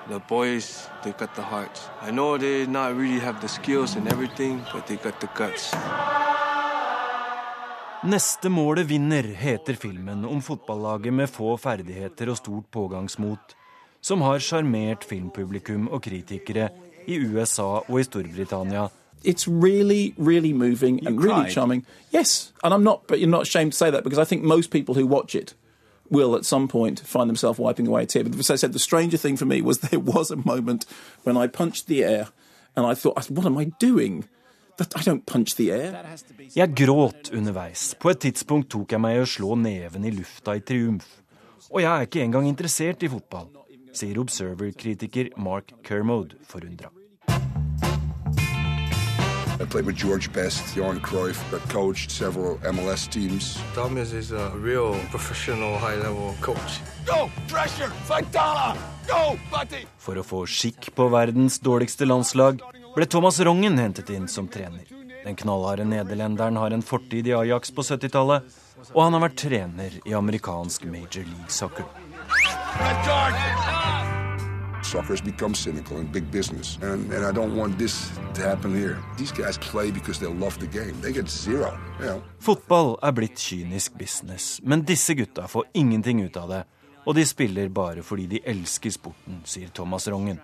The boys, they got the hearts. I know they not really have the skills and everything, but they got the guts. Neste målet vinner heter filmen om fotballaget med få ferdigheter og stort pågangsmot, som har sjarmert filmpublikum og kritikere i USA og i Storbritannia. It's really, really moving and really charming. Yes, and I'm not, but you're not ashamed to say that because I think most people who watch it will at some point find themselves wiping away a tear. But as I said, the stranger thing for me was there was a moment when I punched the air and I thought, what am I doing? That I don't punch the air. Jeg gråt underveis. På et tidspunkt tok jeg meg i å slå neven i lufta i triumf. Og jeg er ikke engang interessert i fotball, sier Observer-kritiker Mark Kermode forundra. I played with George Best, Johan Cruyff, I coached several MLS teams. Thomas is a real professional high-level coach. Go, pressure, Santana! Go, Buddy! For å få skikk på verdens dårligste landslag ble Thomas Rongen hentet inn som trener. Den knallharde nederlenderen har en fortid i Ajax på 70-tallet, og han har vært trener i amerikansk major league soccer. Red card! Soccer become cynical in big business. And, and I don't want this to happen here. These guys play because they love the game. They get zero. You know. Fotball er blitt kynisk business, men disse gutta får ingenting ut av det. Og de spiller bare fordi de elsker sporten, sier Thomas Rongen.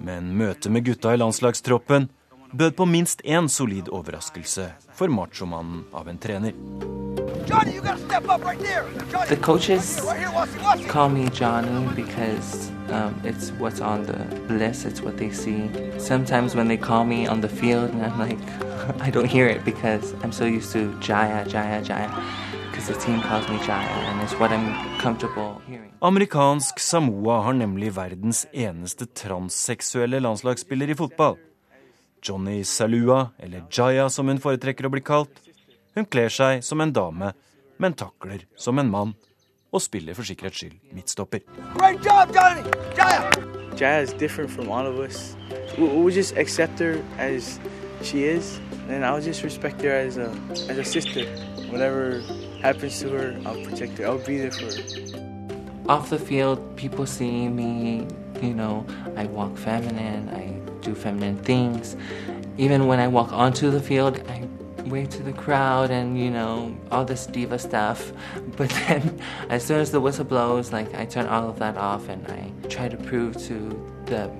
Men møtet med gutta i landslagstroppen bød på minst én solid overraskelse for machomannen av en trener. Johnny, you gotta step up right. Johnny, coaches right here, watch it, watch it. call me Johnny because um, it's what's on the list. It's what they see. Sometimes when they call me on the field, and I'm like, I don't hear it because I'm so used to Jaya, Jaya, Jaya. Because the team calls me Jaya, and it's what I'm comfortable hearing. Amerikansk Samoa har nemlig verdens eneste transseksuelle landslagsspiller i fotball. Johnny Salua, eller Jaya som hun foretrekker å bli kalt. Hun kler seg som en dame, men takler som en mann. Og spiller for sikkerhets skyld midtstopper. Great job, Johnny! Jaya! Jaya is different from all of us. We, we just accept her as she is, and I'll just respect her as a as a sister. Whatever happens to her, I'll protect her. I'll be there for her. Off the field, people see me, you know, I walk feminine, I do feminine things. Even when I walk onto the field, I wave to the crowd and you know all this diva stuff. But then as soon as the whistle blows like i turn all of that off and i try to prove to the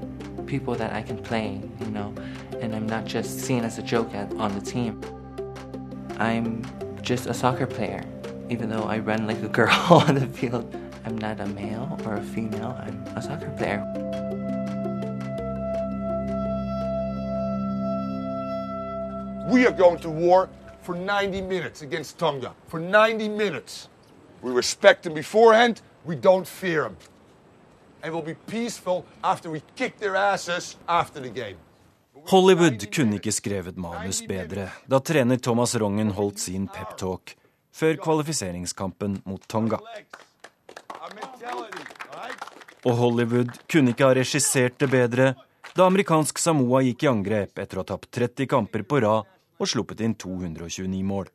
people that i can play you know and i'm not just seen as a joke at, on the team. I'm just a soccer player. Even though i run like a girl on the field i'm not a male or a female i'm a soccer player We are going to war for 90 minutes against Tonga. For 90 minutes. We respect them beforehand, we don't fear them. And we'll be peaceful after we kick their asses after the game. Hollywood kunne ikke skrevet manus bedre da trener Thomas Rongen holdt sin peptalk før kvalifiseringskampen mot Tonga. Og Hollywood kunne ikke ha regissert det bedre da amerikansk Samoa gikk i angrep etter å ha tapt 30 kamper på rad og sluppet inn 229 mål.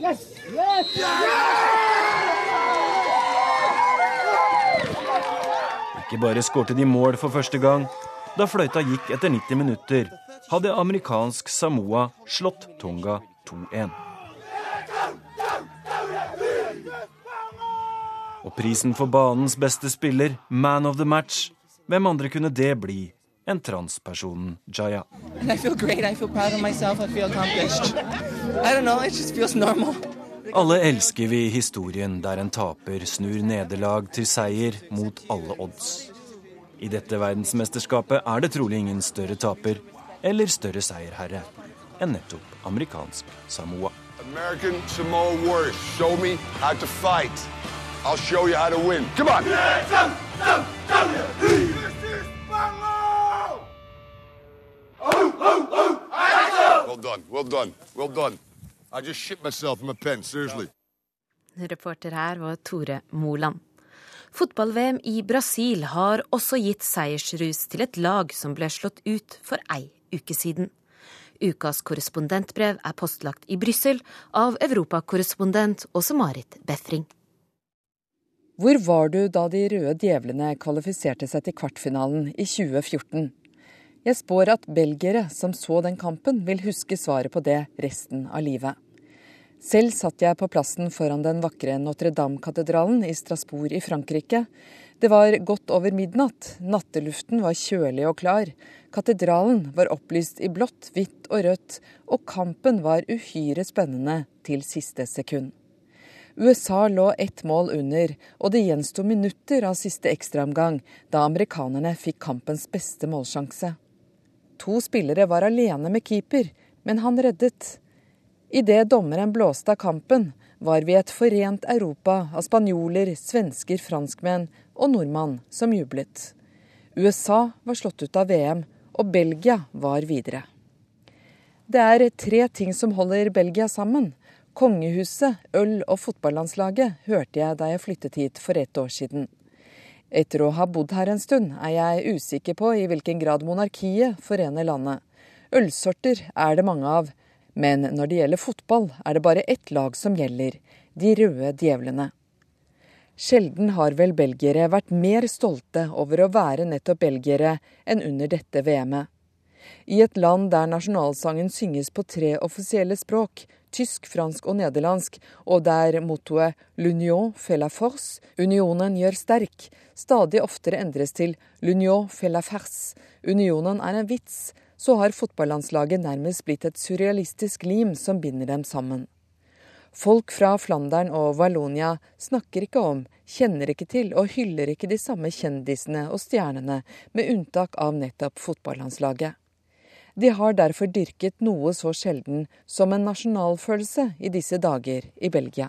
Yes! Yes! Ikke bare skårte de mål for første gang. Da fløyta gikk etter 90 minutter, hadde amerikansk Samoa slått Tonga 2-1. Og prisen for banens beste spiller, man of the match, hvem andre kunne det bli enn transpersonen Jaya? And I feel great. I feel proud of myself. I feel accomplished. I don't know. It just feels normal. Alle elsker vi historien der en taper snur nederlag til seier mot alle odds. I dette verdensmesterskapet er det trolig ingen større taper eller større seierherre enn nettopp amerikansk Samoa. American Samoa Warriors, show me how to fight. I'll show you how to win. Come on! Well done, well done, well done. I just shit myself in my pen, seriously. Reporter her var Tore Moland. Fotball-VM i Brasil har også gitt seiersrus til et lag som ble slått ut for ei uke siden. Ukas korrespondentbrev er postlagt i Brussel av europakorrespondent Åse-Marit Befring. Hvor var du da de røde djevlene kvalifiserte seg til kvartfinalen i 2014? Jeg spår at belgiere som så den kampen, vil huske svaret på det resten av livet. Selv satt jeg på plassen foran den vakre Notre-Dame-katedralen i Strasbourg i Frankrike. Det var godt over midnatt, natteluften var kjølig og klar, katedralen var opplyst i blått, hvitt og rødt, og kampen var uhyre spennende til siste sekund. USA lå ett mål under, og det gjensto minutter av siste ekstraomgang da amerikanerne fikk kampens beste målsjanse. To spillere var alene med keeper, men han reddet. Idet dommeren blåste av kampen, var vi et forent Europa av spanjoler, svensker, franskmenn og nordmann som jublet. USA var slått ut av VM, og Belgia var videre. Det er tre ting som holder Belgia sammen. Kongehuset, øl og fotballandslaget, hørte jeg da jeg flyttet hit for ett år siden. Etter å ha bodd her en stund, er jeg usikker på i hvilken grad monarkiet forener landet. Ølsorter er det mange av, men når det gjelder fotball, er det bare ett lag som gjelder de røde djevlene. Sjelden har vel belgiere vært mer stolte over å være nettopp belgiere enn under dette VM-et. I et land der nasjonalsangen synges på tre offisielle språk, tysk, fransk og nederlandsk, og der mottoet 'L'union fait la force', unionen gjør sterk, stadig oftere endres til 'l'union fait la farce', unionen er en vits, så har fotballandslaget nærmest blitt et surrealistisk lim som binder dem sammen. Folk fra Flandern og Wallonia snakker ikke om, kjenner ikke til og hyller ikke de samme kjendisene og stjernene, med unntak av nettopp fotballandslaget. De har derfor dyrket noe så sjelden som en nasjonalfølelse i disse dager i Belgia.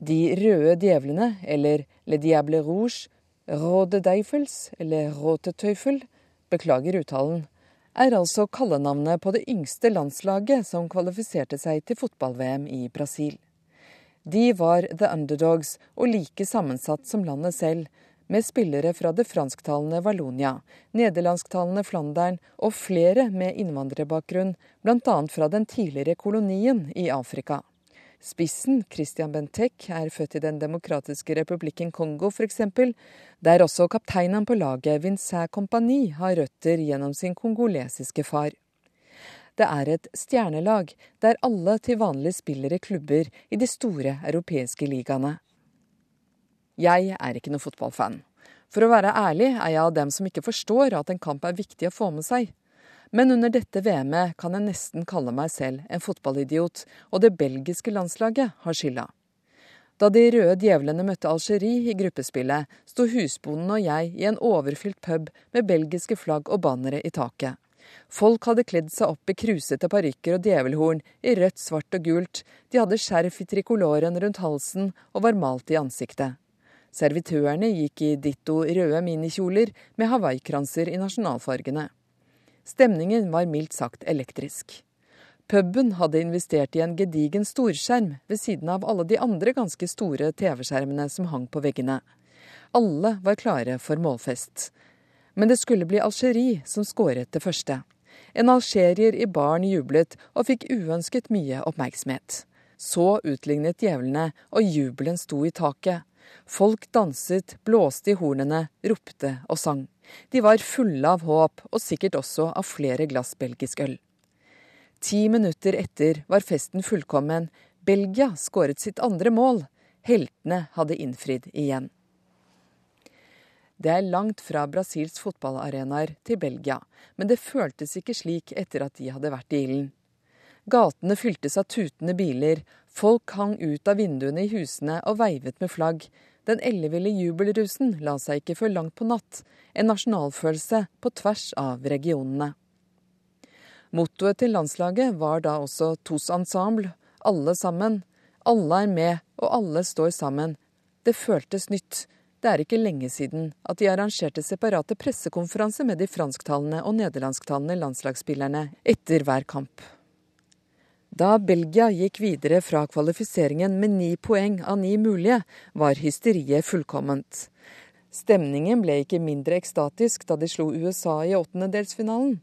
De røde djevlene, eller Le Diable Rouge, Råde Deifels eller Råte Teufel, beklager uttalen, er altså kallenavnet på det yngste landslaget som kvalifiserte seg til fotball-VM i Brasil. De var the underdogs og like sammensatt som landet selv, med spillere fra det fransktalende Wallonia, nederlandsktalende Flandern og flere med innvandrerbakgrunn, bl.a. fra den tidligere kolonien i Afrika. Spissen, Christian Bentek, er født i Den demokratiske republikken Kongo f.eks., der også kapteinen på laget, Vincent Compagnie, har røtter gjennom sin kongolesiske far. Det er et stjernelag der alle til vanlig spiller i klubber i de store europeiske ligaene. Jeg er ikke noen fotballfan. For å være ærlig er jeg av dem som ikke forstår at en kamp er viktig å få med seg. Men under dette VM-et kan jeg nesten kalle meg selv en fotballidiot, og det belgiske landslaget har skylda. Da de røde djevlene møtte Algerie i gruppespillet, sto husbonden og jeg i en overfylt pub med belgiske flagg og bannere i taket. Folk hadde kledd seg opp i krusete parykker og djevelhorn i rødt, svart og gult, de hadde skjerf i trikoloren rundt halsen og var malt i ansiktet. Servitørene gikk i ditto røde minikjoler med hawaiikranser i nasjonalfargene. Stemningen var mildt sagt elektrisk. Puben hadde investert i en gedigen storskjerm ved siden av alle de andre ganske store TV-skjermene som hang på veggene. Alle var klare for målfest. Men det skulle bli Algerie som skåret det første. En algerier i baren jublet og fikk uønsket mye oppmerksomhet. Så utlignet djevlene, og jubelen sto i taket. Folk danset, blåste i hornene, ropte og sang. De var fulle av håp, og sikkert også av flere glass belgisk øl. Ti minutter etter var festen fullkommen. Belgia skåret sitt andre mål. Heltene hadde innfridd igjen. Det er langt fra Brasils fotballarenaer til Belgia, men det føltes ikke slik etter at de hadde vært i ilden. Gatene fyltes av tutende biler, folk hang ut av vinduene i husene og veivet med flagg. Den elleville jubelrusen la seg ikke før langt på natt, en nasjonalfølelse på tvers av regionene. Mottoet til landslaget var da også Tos ensemble, alle sammen. Alle er med, og alle står sammen. Det føltes nytt. Det er ikke lenge siden at de arrangerte separate pressekonferanser med de fransktalende og nederlandsktalende landslagsspillerne etter hver kamp. Da Belgia gikk videre fra kvalifiseringen med ni poeng av ni mulige, var hysteriet fullkomment. Stemningen ble ikke mindre ekstatisk da de slo USA i åttendedelsfinalen.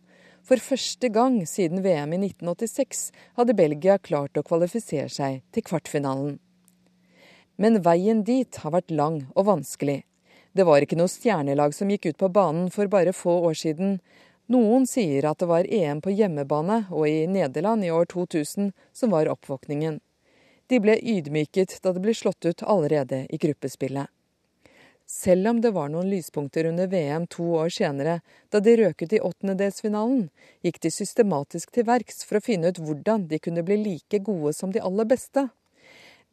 For første gang siden VM i 1986 hadde Belgia klart å kvalifisere seg til kvartfinalen. Men veien dit har vært lang og vanskelig. Det var ikke noe stjernelag som gikk ut på banen for bare få år siden. Noen sier at det var EM på hjemmebane og i Nederland i år 2000 som var oppvåkningen. De ble ydmyket da det ble slått ut allerede i gruppespillet. Selv om det var noen lyspunkter under VM to år senere, da de røk ut i åttendedelsfinalen, gikk de systematisk til verks for å finne ut hvordan de kunne bli like gode som de aller beste.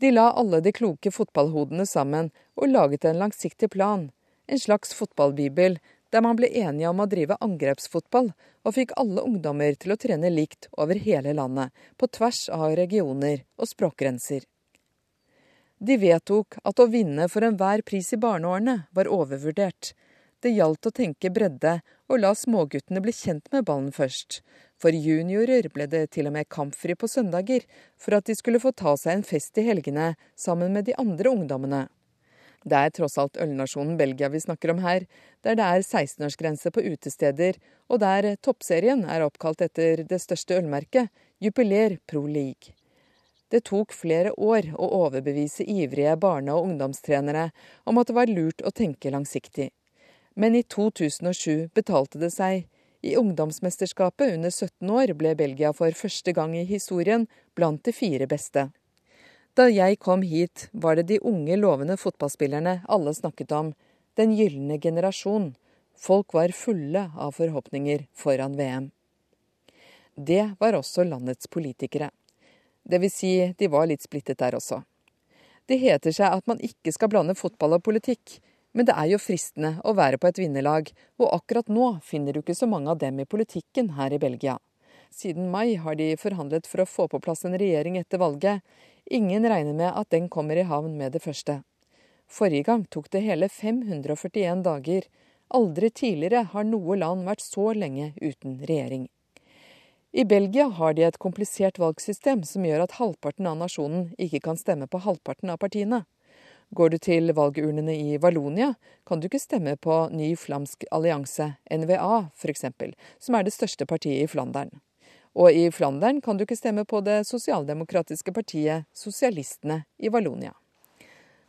De la alle de kloke fotballhodene sammen og laget en langsiktig plan, en slags fotballbibel, der man ble enige om å drive angrepsfotball, og fikk alle ungdommer til å trene likt over hele landet, på tvers av regioner og språkgrenser. De vedtok at å vinne for enhver pris i barneårene var overvurdert. Det gjaldt å tenke bredde og la småguttene bli kjent med ballen først. For juniorer ble det til og med kampfri på søndager, for at de skulle få ta seg en fest i helgene sammen med de andre ungdommene. Det er tross alt ølnasjonen Belgia vi snakker om her, der det er 16-årsgrense på utesteder, og der toppserien er oppkalt etter det største ølmerket, Jupiler Pro League. Det tok flere år å overbevise ivrige barne- og ungdomstrenere om at det var lurt å tenke langsiktig. Men i 2007 betalte det seg. I ungdomsmesterskapet under 17 år ble Belgia for første gang i historien blant de fire beste. Da jeg kom hit, var det de unge, lovende fotballspillerne alle snakket om. Den gylne generasjon. Folk var fulle av forhåpninger foran VM. Det var også landets politikere. Det vil si, de var litt splittet der også. Det heter seg at man ikke skal blande fotball og politikk, men det er jo fristende å være på et vinnerlag, og akkurat nå finner du ikke så mange av dem i politikken her i Belgia. Siden mai har de forhandlet for å få på plass en regjering etter valget. Ingen regner med at den kommer i havn med det første. Forrige gang tok det hele 541 dager. Aldri tidligere har noe land vært så lenge uten regjering. I Belgia har de et komplisert valgsystem som gjør at halvparten av nasjonen ikke kan stemme på halvparten av partiene. Går du til valgurnene i Valonia, kan du ikke stemme på Ny flamsk allianse, NVA f.eks., som er det største partiet i Flandern. Og i Flandern kan du ikke stemme på det sosialdemokratiske partiet Sosialistene i Vallonia.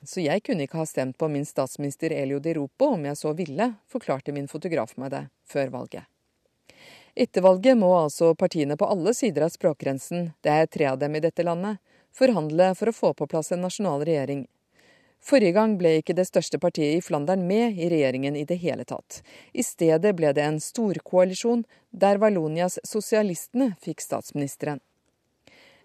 Så jeg kunne ikke ha stemt på min statsminister Elio Di Rupo om jeg så ville, forklarte min fotograf meg det før valget. Etter valget må altså partiene på alle sider av språkgrensen, det er tre av dem i dette landet, forhandle for å få på plass en nasjonal regjering. Forrige gang ble ikke det største partiet i Flandern med i regjeringen i det hele tatt. I stedet ble det en storkoalisjon der Vallonias sosialistene fikk statsministeren.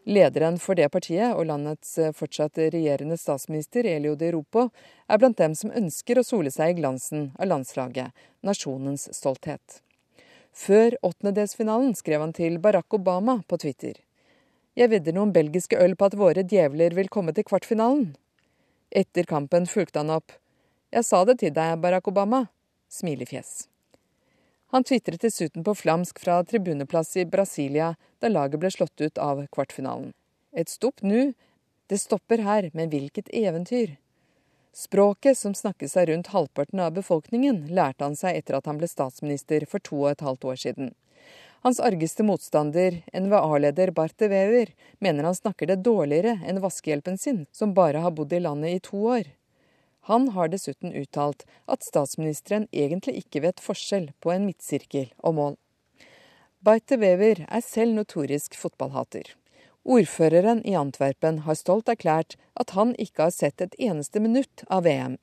Lederen for det partiet og landets fortsatt regjerende statsminister Elio de Ropo er blant dem som ønsker å sole seg i glansen av landslaget, nasjonens stolthet. Før åttendedelsfinalen skrev han til Barack Obama på Twitter. Jeg vedder noen belgiske øl på at våre djevler vil komme til kvartfinalen. Etter kampen fulgte han opp. Jeg sa det til deg, Barack Obama. Smilefjes. Han tvitret dessuten på flamsk fra tribuneplass i Brasilia da laget ble slått ut av kvartfinalen. Et stopp nå. Det stopper her, men hvilket eventyr. Språket som snakkes av rundt halvparten av befolkningen, lærte han seg etter at han ble statsminister for to og et halvt år siden. Hans argeste motstander, NVA-leder Barthe Wever, mener han snakker det dårligere enn vaskehjelpen sin, som bare har bodd i landet i to år. Han har dessuten uttalt at statsministeren egentlig ikke vet forskjell på en midtsirkel og mål. Barthe Wever er selv notorisk fotballhater. Ordføreren i Antwerpen har stolt erklært at han ikke har sett et eneste minutt av VM.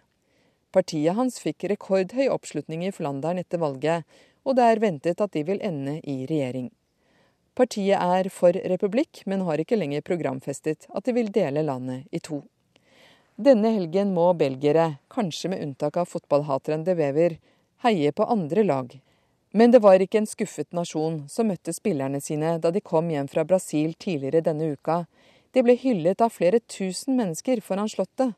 Partiet hans fikk rekordhøy oppslutning i Flandern etter valget, og det er ventet at de vil ende i regjering. Partiet er for republikk, men har ikke lenger programfestet at de vil dele landet i to. Denne helgen må belgiere, kanskje med unntak av fotballhateren De Wever, heie på andre lag men det var ikke en skuffet nasjon som møtte spillerne sine da de kom hjem fra Brasil tidligere denne uka. De ble hyllet av flere tusen mennesker foran Slottet.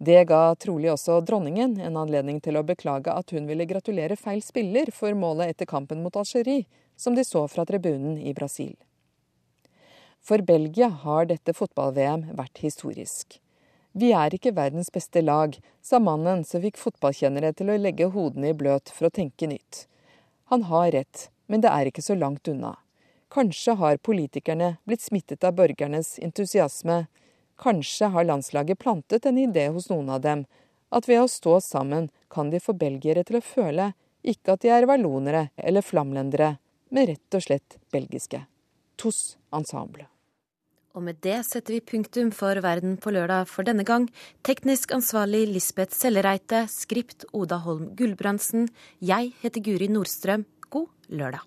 Det ga trolig også dronningen en anledning til å beklage at hun ville gratulere feil spiller for målet etter kampen mot Algerie, som de så fra tribunen i Brasil. For Belgia har dette fotball-VM vært historisk. Vi er ikke verdens beste lag, sa mannen som fikk fotballkjennere til å legge hodene i bløt for å tenke nytt. Han har rett, men det er ikke så langt unna. Kanskje har politikerne blitt smittet av borgernes entusiasme. Kanskje har landslaget plantet en idé hos noen av dem, at ved å stå sammen kan de få belgiere til å føle ikke at de er vallonere eller flamlendere, men rett og slett belgiske. TOS Ensemble. Og med det setter vi punktum for Verden på lørdag for denne gang. Teknisk ansvarlig Lisbeth Sellereite, skript Oda Holm Gulbrandsen. Jeg heter Guri Nordstrøm. God lørdag.